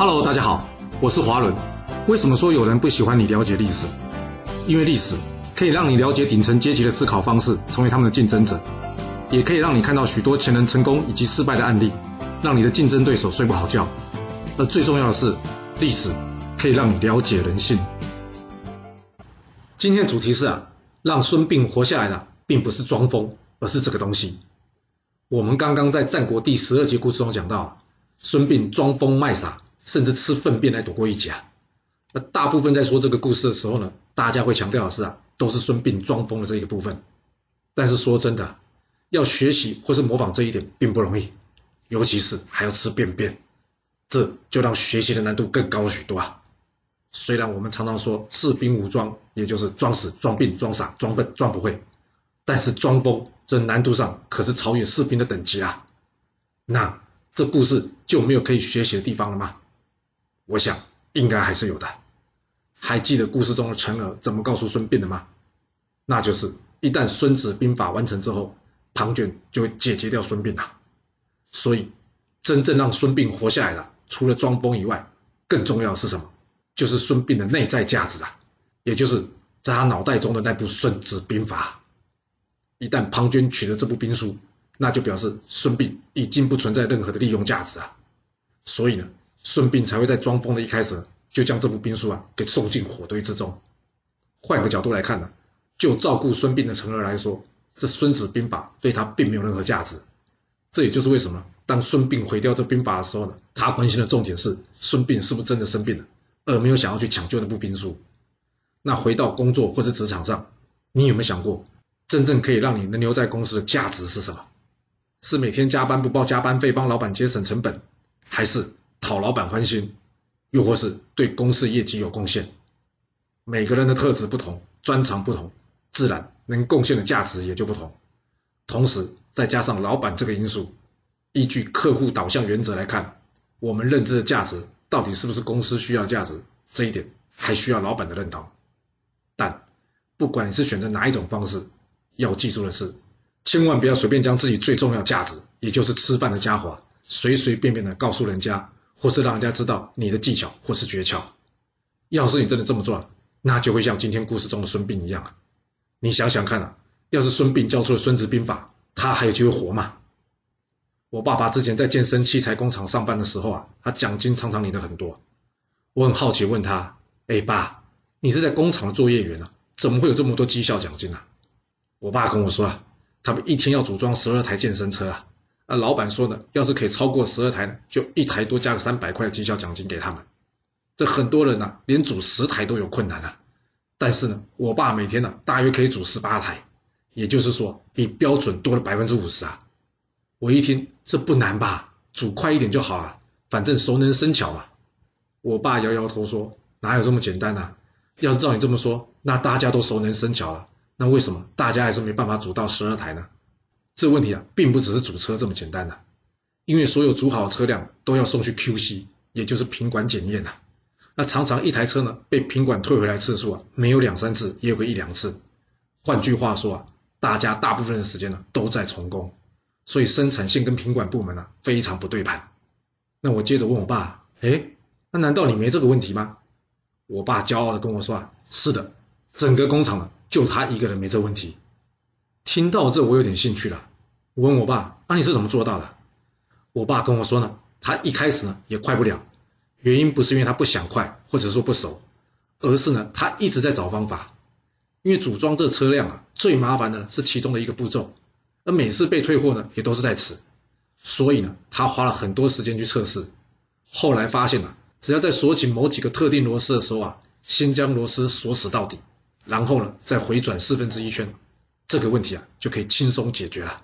Hello，大家好，我是华伦。为什么说有人不喜欢你了解历史？因为历史可以让你了解顶层阶级的思考方式，成为他们的竞争者，也可以让你看到许多前人成功以及失败的案例，让你的竞争对手睡不好觉。而最重要的是，历史可以让你了解人性。今天的主题是啊，让孙膑活下来的并不是装疯，而是这个东西。我们刚刚在战国第十二集故事中讲到，孙膑装疯卖傻。甚至吃粪便来躲过一劫。那大部分在说这个故事的时候呢，大家会强调的是啊，都是孙膑装疯的这一个部分。但是说真的，要学习或是模仿这一点并不容易，尤其是还要吃便便，这就让学习的难度更高许多啊。虽然我们常常说士兵武装，也就是装死、装病、装傻、装笨、装不会，但是装疯这难度上可是超越士兵的等级啊。那这故事就没有可以学习的地方了吗？我想应该还是有的。还记得故事中的陈儿怎么告诉孙膑的吗？那就是一旦孙子兵法完成之后，庞涓就会解决掉孙膑了。所以，真正让孙膑活下来的，除了装疯以外，更重要的是什么？就是孙膑的内在价值啊，也就是在他脑袋中的那部《孙子兵法》。一旦庞涓取得这部兵书，那就表示孙膑已经不存在任何的利用价值啊。所以呢？孙膑才会在装疯的一开始就将这部兵书啊给送进火堆之中。换个角度来看呢，就照顾孙膑的陈儿来说，这《孙子兵法》对他并没有任何价值。这也就是为什么当孙膑毁掉这兵法的时候呢，他关心的重点是孙膑是不是真的生病了，而没有想要去抢救那部兵书。那回到工作或者职场上，你有没有想过，真正可以让你能留在公司的价值是什么？是每天加班不报加班费，帮老板节省成本，还是？讨老板欢心，又或是对公司业绩有贡献，每个人的特质不同，专长不同，自然能贡献的价值也就不同。同时，再加上老板这个因素，依据客户导向原则来看，我们认知的价值到底是不是公司需要价值，这一点还需要老板的认同。但不管你是选择哪一种方式，要记住的是，千万不要随便将自己最重要价值，也就是吃饭的家伙，随随便便的告诉人家。或是让人家知道你的技巧或是诀窍，要是你真的这么做，那就会像今天故事中的孙膑一样！你想想看啊，要是孙膑教出了《孙子兵法》，他还有机会活吗？我爸爸之前在健身器材工厂上班的时候啊，他奖金常常领的很多。我很好奇问他：“哎，爸，你是在工厂的作业员啊，怎么会有这么多绩效奖金啊？”我爸跟我说啊，他们一天要组装十二台健身车啊。那老板说呢，要是可以超过十二台呢，就一台多加个三百块的绩效奖金给他们。这很多人呢，连组十台都有困难啊。但是呢，我爸每天呢，大约可以组十八台，也就是说，比标准多了百分之五十啊。我一听，这不难吧？组快一点就好了，反正熟能生巧嘛。我爸摇摇头说：“哪有这么简单呢？要是照你这么说，那大家都熟能生巧了，那为什么大家还是没办法组到十二台呢？”这问题啊，并不只是组车这么简单的，因为所有组好的车辆都要送去 QC，也就是品管检验呐。那常常一台车呢，被品管退回来次数啊，没有两三次，也有个一两次。换句话说啊，大家大部分的时间呢，都在重工，所以生产线跟品管部门呢，非常不对盘。那我接着问我爸，哎，那难道你没这个问题吗？我爸骄傲的跟我说啊，是的，整个工厂呢，就他一个人没这问题。听到这，我有点兴趣了。我问我爸：“那你是怎么做到的？”我爸跟我说呢：“他一开始呢也快不了，原因不是因为他不想快，或者说不熟，而是呢他一直在找方法。因为组装这车辆啊，最麻烦的是其中的一个步骤，而每次被退货呢也都是在此，所以呢他花了很多时间去测试。后来发现了，只要在锁紧某几个特定螺丝的时候啊，先将螺丝锁死到底，然后呢再回转四分之一圈。”这个问题啊，就可以轻松解决了，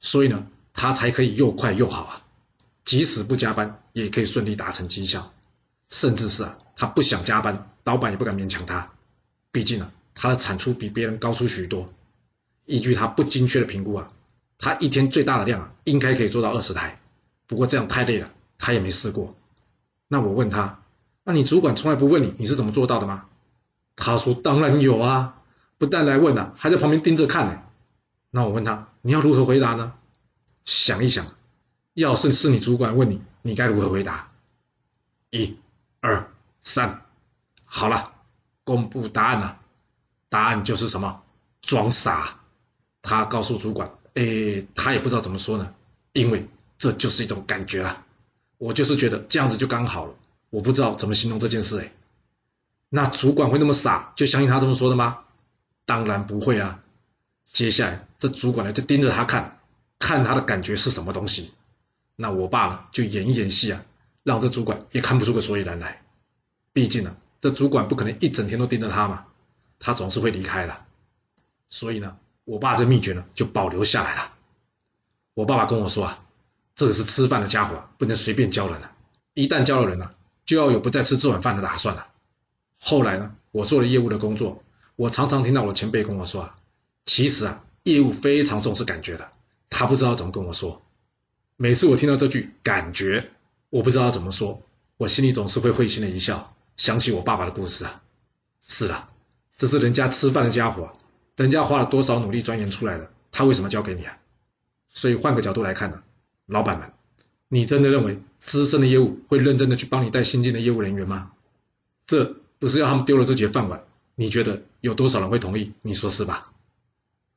所以呢，他才可以又快又好啊，即使不加班也可以顺利达成绩效，甚至是啊，他不想加班，老板也不敢勉强他，毕竟呢，他的产出比别人高出许多。依据他不精确的评估啊，他一天最大的量啊，应该可以做到二十台，不过这样太累了，他也没试过。那我问他，那你主管从来不问你你是怎么做到的吗？他说当然有啊。不但来问了，还在旁边盯着看呢。那我问他，你要如何回答呢？想一想，要是是你主管问你，你该如何回答？一、二、三，好了，公布答案了。答案就是什么？装傻。他告诉主管，哎，他也不知道怎么说呢，因为这就是一种感觉啦。我就是觉得这样子就刚好了，我不知道怎么形容这件事。哎，那主管会那么傻，就相信他这么说的吗？当然不会啊。接下来，这主管呢就盯着他看，看他的感觉是什么东西。那我爸呢就演一演戏啊，让这主管也看不出个所以然来。毕竟呢，这主管不可能一整天都盯着他嘛，他总是会离开的。所以呢，我爸这秘诀呢就保留下来了。我爸爸跟我说啊，这个是吃饭的家伙，不能随便教人啊。一旦教了人呢，就要有不再吃这碗饭的打算了。后来呢，我做了业务的工作，我常常听到我前辈跟我说啊。其实啊，业务非常重视感觉的，他不知道怎么跟我说。每次我听到这句“感觉”，我不知道怎么说，我心里总是会会心的一笑，想起我爸爸的故事啊。是啊，这是人家吃饭的家伙，人家花了多少努力钻研出来的，他为什么交给你啊？所以换个角度来看呢，老板们，你真的认为资深的业务会认真的去帮你带新进的业务人员吗？这不是要他们丢了自己的饭碗？你觉得有多少人会同意？你说是吧？